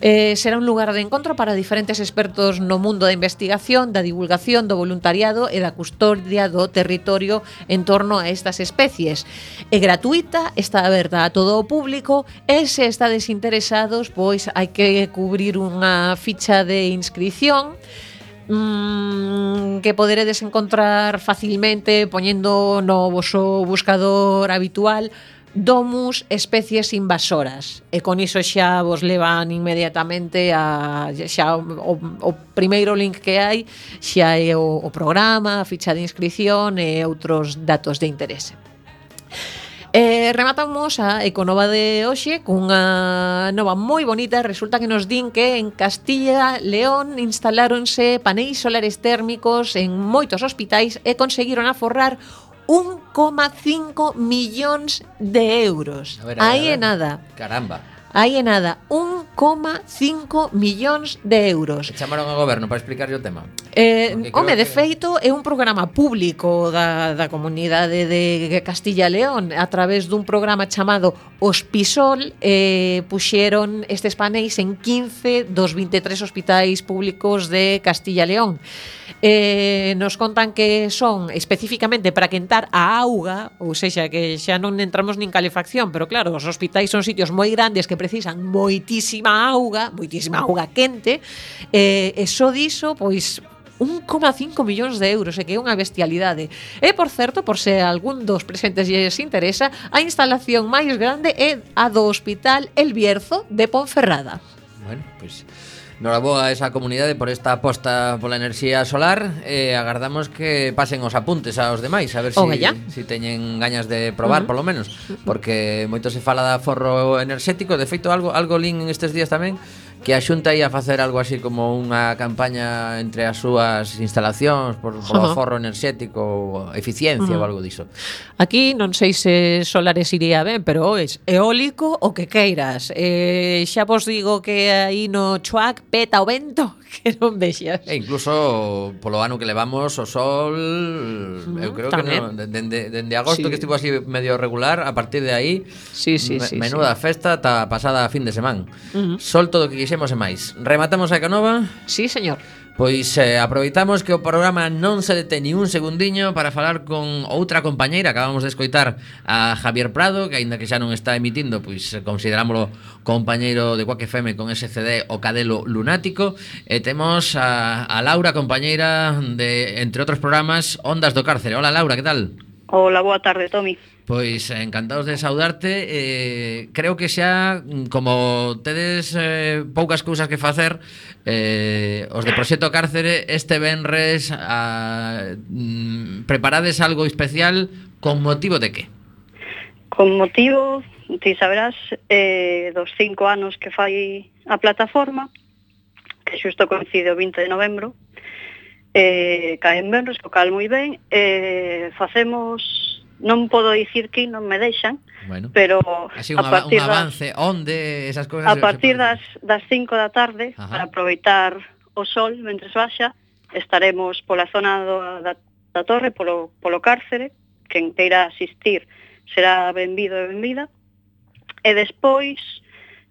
eh, será un lugar de encontro para diferentes expertos no mundo da investigación, da divulgación, do voluntariado e da custodia do territorio en torno a estas especies. É gratuita, está aberta a todo o público e se está desinteresados, pois hai que cubrir unha ficha de inscripción mm, que poderedes encontrar facilmente poñendo no voso buscador habitual domus especies invasoras e con iso xa vos levan inmediatamente a xa o, o primeiro link que hai xa é o, o programa, a ficha de inscripción e outros datos de interese. E rematamos a Econova de hoxe cunha nova moi bonita. Resulta que nos din que en Castilla, León, instaláronse paneis solares térmicos en moitos hospitais e conseguiron aforrar 1,5 millóns de euros. A ver, a ver, Aí é nada. Caramba aí é nada, 1,5 millóns de euros. Chamaron ao goberno para explicarlle o tema. Eh, home, de que... feito, é un programa público da, da comunidade de Castilla e León a través dun programa chamado Os Pisol eh, puxeron estes paneis en 15 dos 23 hospitais públicos de Castilla e León eh, nos contan que son especificamente para quentar a auga ou sexa, que xa non entramos nin calefacción pero claro, os hospitais son sitios moi grandes que precisan moitísima auga, moitísima auga quente, eh, e só diso, pois, 1,5 millóns de euros, e que é unha bestialidade. E, por certo, por se algún dos presentes lles interesa, a instalación máis grande é a do Hospital El Bierzo de Ponferrada. Bueno, pois... Pues Noraboa a esa comunidade por esta aposta pola enerxía solar e eh, agardamos que pasen os apuntes aos demais a ver se si, si teñen gañas de probar uh -huh. polo menos porque moito se fala da forro enerxético de feito algo algo lin estes días tamén que a Xunta ia facer algo así como unha campaña entre as súas instalacións por, por uh -huh. forro enerxético, eficiencia uh -huh. ou algo diso. Aquí non sei se solares iría ben, pero es eólico o que queiras. Eh, xa vos digo que aí no Chuac peta o vento que non vexas. E incluso polo ano que levamos o sol, uh -huh, eu creo tamén. que no, dende, dende agosto sí. que estivo así medio regular, a partir de aí sí, sí, sí, menuda sí. festa ta pasada a fin de semana. Uh -huh. Sol todo que Quixemos e máis. Rematamos a Canova? Sí, señor. Pois eh, aproveitamos que o programa non se detén ni un segundiño para falar con outra compañeira. Acabamos de escoitar a Javier Prado, que aínda que xa non está emitindo, pois eh, considerámoslo compañeiro de Quack FM con ese CD O Cadelo Lunático. E temos a, a Laura, compañeira de, entre outros programas, Ondas do Cárcere. Hola Laura, que tal? Hola, boa tarde, Tomi. Pois eh, encantados de saudarte eh, Creo que xa mm, Como tedes eh, poucas cousas que facer eh, Os de Proxeto Cárcere Este venres a, mm, Preparades algo especial Con motivo de que? Con motivo Ti saberás eh, Dos cinco anos que fai a plataforma Que xusto coincide o 20 de novembro eh, Caen venres, co cal moi ben eh, Facemos non podo dicir que non me deixan, bueno, pero así un, a partir un avance, das, onde esas cousas A partir das das 5 da tarde Ajá. para aproveitar o sol mentre baixa, estaremos pola zona do, da, da torre polo polo cárcere, quen queira asistir será benvido e benvida. E despois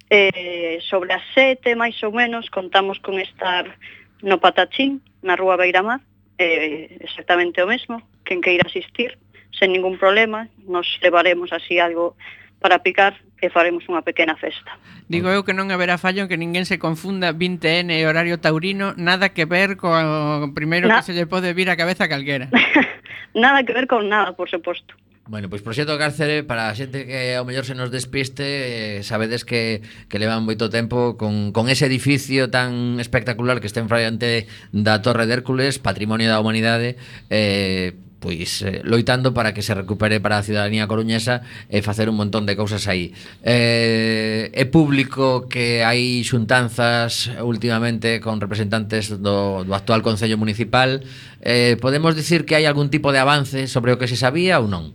eh, sobre as sete, máis ou menos, contamos con estar no Patachín, na Rúa Beiramar, eh, exactamente o mesmo, quen queira asistir, sen ningún problema, nos levaremos así algo para picar e faremos unha pequena festa. Digo eu que non haberá fallo que ninguén se confunda 20N e horario taurino, nada que ver co primeiro Na... que se lle pode vir a cabeza a calquera. nada que ver con nada, por suposto. Bueno, pois pues Proxecto Cárcere, para a xente que ao mellor se nos despiste, eh, sabedes que, que levan moito tempo con, con ese edificio tan espectacular que está en frente da Torre de Hércules, Patrimonio da Humanidade, eh, pois eh, loitando para que se recupere para a ciudadanía coruñesa e eh, facer un montón de cousas aí. Eh, é público que hai xuntanzas últimamente con representantes do, do actual Concello Municipal. Eh, podemos dicir que hai algún tipo de avance sobre o que se sabía ou non?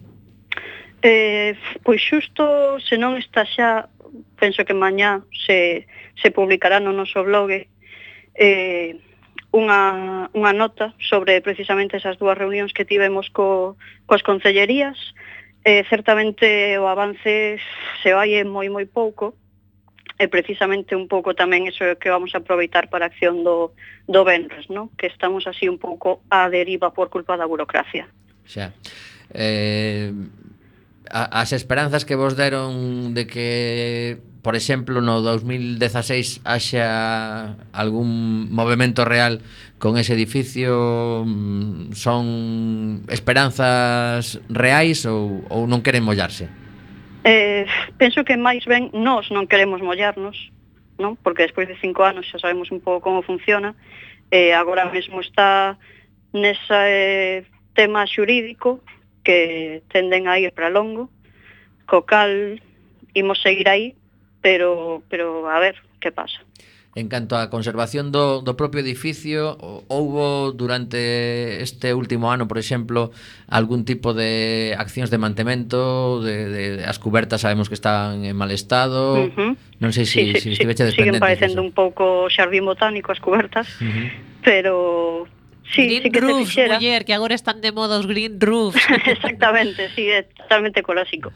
Eh, pois xusto, se non está xa, penso que mañá se, se publicará no noso blog eh, unha, unha nota sobre precisamente esas dúas reunións que tivemos co, coas concellerías. Eh, certamente o avance se vai moi moi pouco, e precisamente un pouco tamén eso que vamos a aproveitar para a acción do, do Benres, no? que estamos así un pouco a deriva por culpa da burocracia. Xa. Eh, as esperanzas que vos deron de que por exemplo, no 2016 haxa algún movimento real con ese edificio mm, son esperanzas reais ou, ou non queren mollarse? Eh, penso que máis ben nós non queremos mollarnos, non? Porque despois de cinco anos xa sabemos un pouco como funciona, eh, agora mesmo está nesa eh, tema xurídico que tenden a ir para longo, co cal imos seguir aí pero, pero a ver que pasa. En canto á conservación do, do propio edificio, houbo durante este último ano, por exemplo, algún tipo de accións de mantemento, de, de as cubertas sabemos que están en mal estado, uh -huh. non sei se si, sí, si, sí, si sí, Siguen parecendo eso. un pouco xardín botánico as cubertas, uh -huh. pero Sí, green sí que roofs, se fixera. muller, que agora están de moda os green roofs. Exactamente, sí, é totalmente clásico.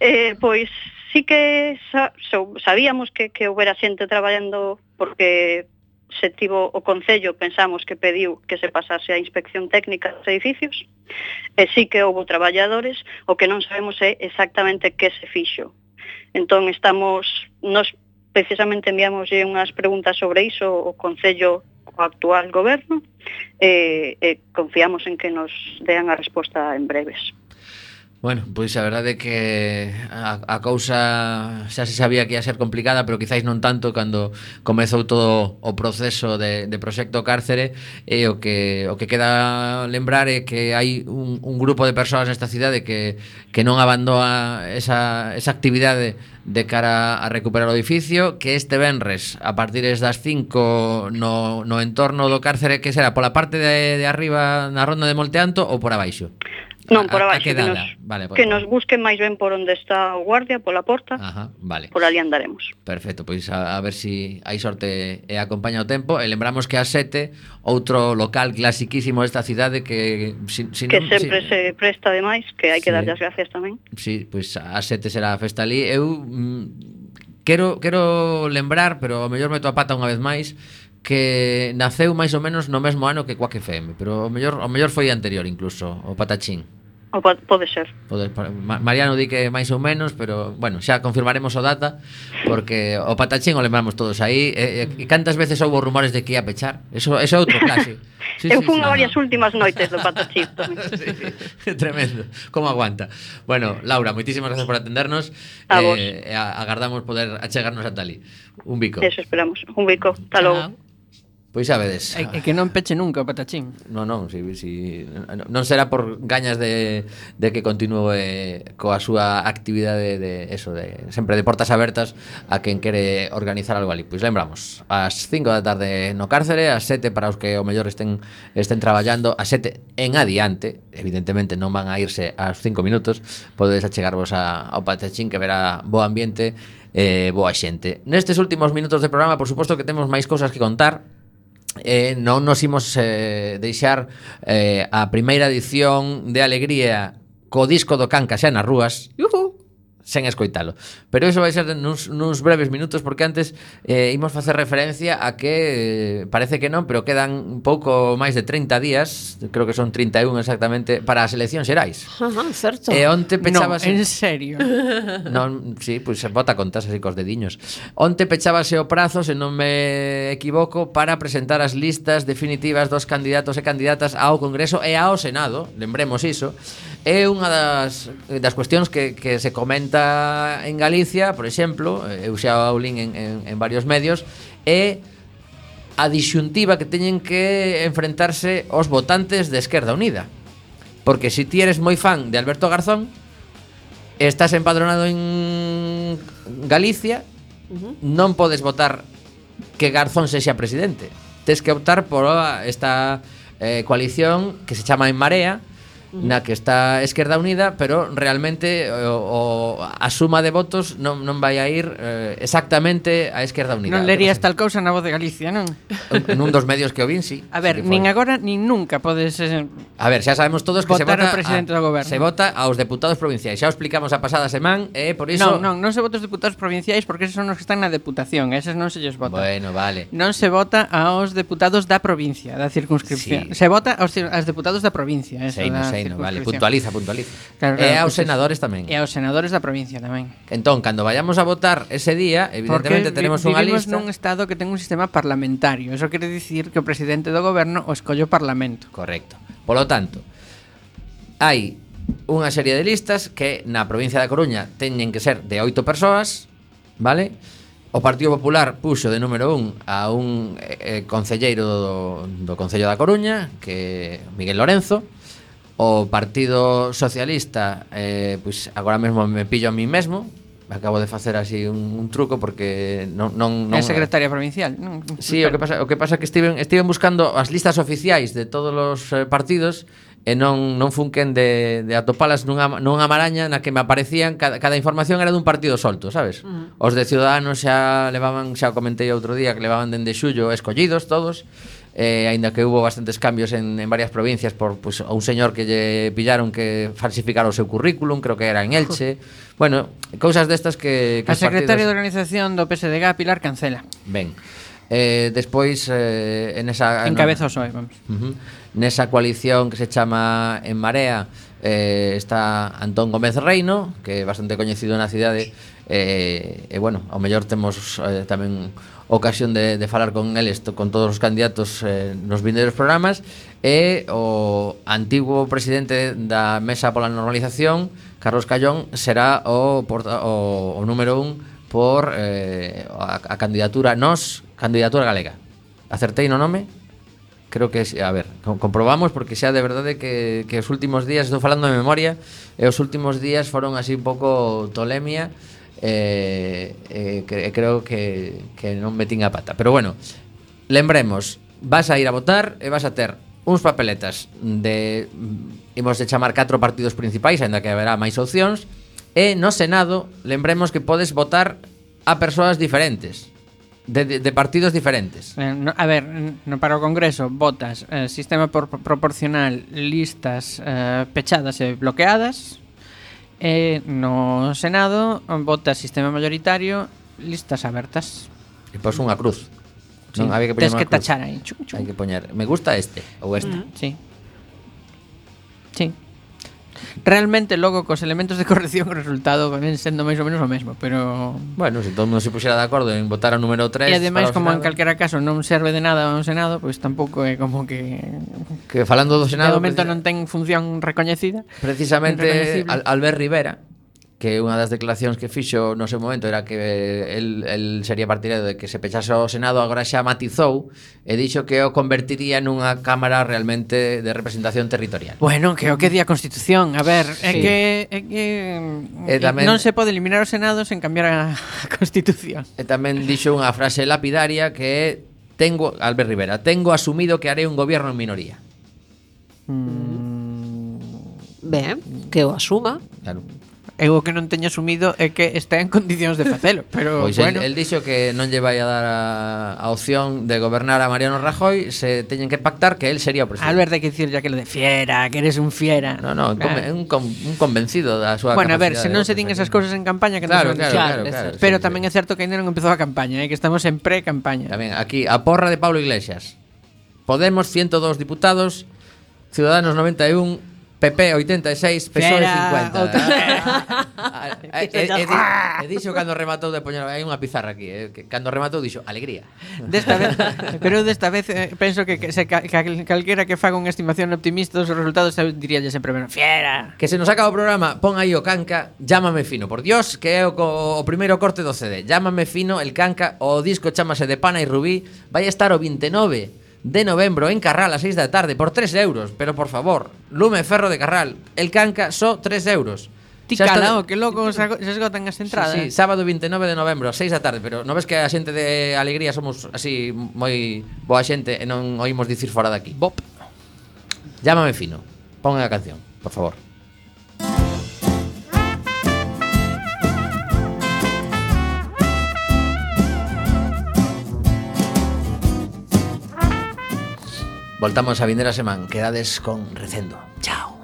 eh, pois sí que sa, so, sabíamos que, que houbera xente traballando porque se tivo o Concello, pensamos que pediu que se pasase a inspección técnica dos edificios, e sí que houbo traballadores, o que non sabemos é exactamente que se fixo. Entón estamos, nos precisamente enviamos unhas preguntas sobre iso ao Concello co actual goberno e, e confiamos en que nos dean a resposta en breves. Bueno, pois a verdade é que a, a cousa xa se sabía que ia ser complicada, pero quizáis non tanto cando comezou todo o proceso de, de proxecto cárcere e o que, o que queda lembrar é que hai un, un grupo de persoas nesta cidade que, que non abandona esa, esa actividade de cara a recuperar o edificio que este venres a partir das 5 no, no entorno do cárcere que será pola parte de, de arriba na ronda de Molteanto ou por abaixo? Non, por abaixo, que nos, vale, por que nos busquen máis ben por onde está o guardia, pola porta, Ajá, vale. por ali andaremos. Perfecto, pois a, a ver se si hai sorte e acompaña o tempo. E lembramos que a sete, outro local clasiquísimo desta cidade que... Si, si que non, sempre si, se presta demais, que hai que sí. darlle as gracias tamén. Sí, pois a sete será a festa ali. Eu mm, quero, quero lembrar, pero ao mellor meto a pata unha vez máis, que naceu máis ou menos no mesmo ano que Quack FM, pero o mellor o mellor foi anterior incluso, o Patachín. O po pode ser. Pode, Mariano di que máis ou menos, pero bueno, xa confirmaremos o data porque o Patachín o lembramos todos aí e, e, e cantas veces houve rumores de que ia pechar. Eso é outro clásico. Sí, Eu sí, fun sí, a varias últimas noites do Patachín. sí, tremendo, como aguanta. Bueno, Laura, moitísimas gracias por atendernos. A eh, vos. agardamos poder achegarnos a Tali. Un bico. Eso esperamos. Un bico. Hasta logo. Pois xa vedes. É, que non peche nunca o patachín. Non, non, si, si, non será por gañas de, de que continúe coa súa actividade de eso, de sempre de portas abertas a quen quere organizar algo ali. Pois lembramos, ás 5 da tarde no cárcere, ás 7 para os que o mellor estén estén traballando, ás 7 en adiante, evidentemente non van a irse ás 5 minutos, podedes achegarvos a, ao patachín que verá bo ambiente eh, boa xente. Nestes últimos minutos de programa, por suposto que temos máis cousas que contar, eh, non nos imos eh, deixar eh, a primeira edición de Alegría co disco do Canca xa nas rúas. Yuhu! sen escoitalo. Pero iso vai ser nuns, nuns breves minutos porque antes eh, imos facer referencia a que eh, parece que non, pero quedan un pouco máis de 30 días, creo que son 31 exactamente para as eleccións xerais. Ajá, certo. E eh, onte pechábase Non, en serio. Non, sí, pois pues, se bota contas así cos dediños. Onte pechábase o prazo, se non me equivoco, para presentar as listas definitivas dos candidatos e candidatas ao Congreso e ao Senado, lembremos iso. É unha das, eh, das cuestións que, que se comenta en Galicia, por exemplo, eh, eu xa o lin en, en, en varios medios, é a disyuntiva que teñen que enfrentarse os votantes de Esquerda Unida. Porque se si ti eres moi fan de Alberto Garzón, estás empadronado en Galicia, uh -huh. non podes votar que Garzón sexa presidente. Tes que optar por esta eh, coalición que se chama En Marea, na que está Esquerda Unida, pero realmente o, o a suma de votos non, non vai a ir eh, exactamente a Esquerda Unida. Non lerías tal cousa na voz de Galicia, non? Nun dos medios que o vin, sí. A ver, sí nin agora nin nunca podes eh, A ver, xa sabemos todos que se vota presidente a, do goberno. Se vota aos deputados provinciais. Xa o explicamos a pasada semana, eh, por iso Non, non, non se vota aos deputados provinciais porque esos son os que están na deputación, eses non se lles vota. Bueno, vale. Non se vota aos deputados da provincia, da circunscripción. Sí. Se vota aos, aos deputados da provincia, esa. Sei, da... sei, Bueno, vale, puntualiza, puntualiza. Claro, claro, eh, e aos senadores tamén. E eh, aos senadores da provincia tamén. Entón, cando vayamos a votar ese día, evidentemente Porque tenemos vi unha lista. nun estado que ten un sistema parlamentario. Eso quere dicir que o presidente do goberno o escolle o parlamento. Correcto. Polo tanto, hai unha serie de listas que na provincia da Coruña teñen que ser de oito persoas, vale? O Partido Popular puxo de número un a un eh, eh concelleiro do, do Concello da Coruña, que Miguel Lorenzo, o Partido Socialista eh, pois agora mesmo me pillo a mí mesmo acabo de facer así un, un truco porque non non non É secretaria provincial. Non, sí, o que pasa o que pasa que estiven estiven buscando as listas oficiais de todos os eh, partidos e non non funquen de, de atopalas nunha, nunha maraña na que me aparecían cada, cada información era dun partido solto, sabes? Uh -huh. Os de Ciudadanos xa levaban, xa o comentei outro día que levaban dende xullo escollidos todos eh, aínda que hubo bastantes cambios en, en varias provincias por pues, a un señor que lle pillaron que falsificar o seu currículum, creo que era en Elche. Bueno, cousas destas que, que A secretaria partidos... de organización do PSDG, Pilar Cancela. Ben. Eh, despois eh, en esa encabeza o PSOE, vamos. Uh -huh. Nesa coalición que se chama En Marea eh, está Antón Gómez Reino, que é bastante coñecido na cidade, eh, e bueno, ao mellor temos eh, tamén ocasión de, de falar con eles, con todos os candidatos eh, nos vindeiros programas, e o antigo presidente da Mesa pola Normalización, Carlos Callón, será o, porta, o, o número un por eh, a, a candidatura nos, candidatura galega. Acertei no nome? creo que a ver, comprobamos porque xa de verdade que, que os últimos días, estou falando de memoria, e os últimos días foron así un pouco tolemia eh, eh, cre creo que, que non metín a pata. Pero bueno, lembremos, vas a ir a votar e vas a ter uns papeletas de mm, imos de chamar catro partidos principais, aínda que haberá máis opcións, e no Senado, lembremos que podes votar a persoas diferentes. De, de, de partidos diferentes. Eh, no, a ver, no, para o Congreso votas eh, sistema por, proporcional, listas eh, pechadas e bloqueadas, E no Senado vota sistema mayoritario listas abertas. E pos unha cruz. Sí. Non, había que poñer Tens que cruz. tachar aí. Chum, chum. Hai que poñer, me gusta este ou esta. Mm. Sí. Sí. Realmente logo cos elementos de corrección o resultado ven sendo máis ou menos o mesmo, pero bueno, se todo mundo se puxera de acordo en votar o número 3 E ademais como en calquera caso non serve de nada ao Senado, pois tampouco é como que que falando do Senado, de momento non ten función recoñecida. Precisamente Albert Rivera que unha das declaracións que fixo no seu momento era que el, el sería partidario de que se pechase o Senado, agora xa matizou e dixo que o convertiría nunha Cámara realmente de representación territorial. Bueno, que o que di a Constitución, a ver, sí. é que, é que e eh, tamén, non se pode eliminar o Senado sen cambiar a Constitución. E tamén dixo unha frase lapidaria que é Tengo, Albert Rivera, tengo asumido que haré un gobierno en minoría. Mm. Ben, que o asuma. Claro. Eu o que non teño asumido é que está en condicións de facelo, pero pois bueno. El, el dixo que non lle vai a dar a, a opción de gobernar a Mariano Rajoy, se teñen que pactar que él sería o presidente. Alberto hai que dicir ya que lo de fiera, que eres un fiera. No, no, claro. un, ah. un convencido da súa Bueno, a ver, se non se din esas cousas en campaña que claro, non claro, claro, claro, claro, pero sí, tamén sí. é certo que ainda non empezou a campaña, eh, que estamos en pre-campaña. Tamén aquí a porra de Pablo Iglesias. Podemos 102 diputados, Ciudadanos 91 PP 86, PSOE 50. E, e, e, e dixo cando rematou de poñer, hai unha pizarra aquí, eh, que cando rematou dixo alegría. Desta vez, pero desta vez eh, penso que, que se ca, calquera que faga unha estimación optimista dos resultados diríalle sempre menos fiera. Que se nos acaba o programa, pon aí o canca, llámame fino, por Dios, que é o, o, o primeiro corte do CD. Llámame fino, el canca, o disco chamase de Pana e Rubí, vai estar o 29 de novembro en Carral a 6 da tarde por 3 euros, pero por favor, Lume Ferro de Carral, el Canca só 3 euros. Ti calao, que loco se esgotan as entradas. Sí, sí, sábado 29 de novembro, 6 da tarde, pero non ves que a xente de Alegría somos así moi boa xente e non oímos dicir fora daqui. Bop. Llámame fino. Pon a canción, por favor. Voltamos a vindeira semana. Quedades con Recendo. Chao.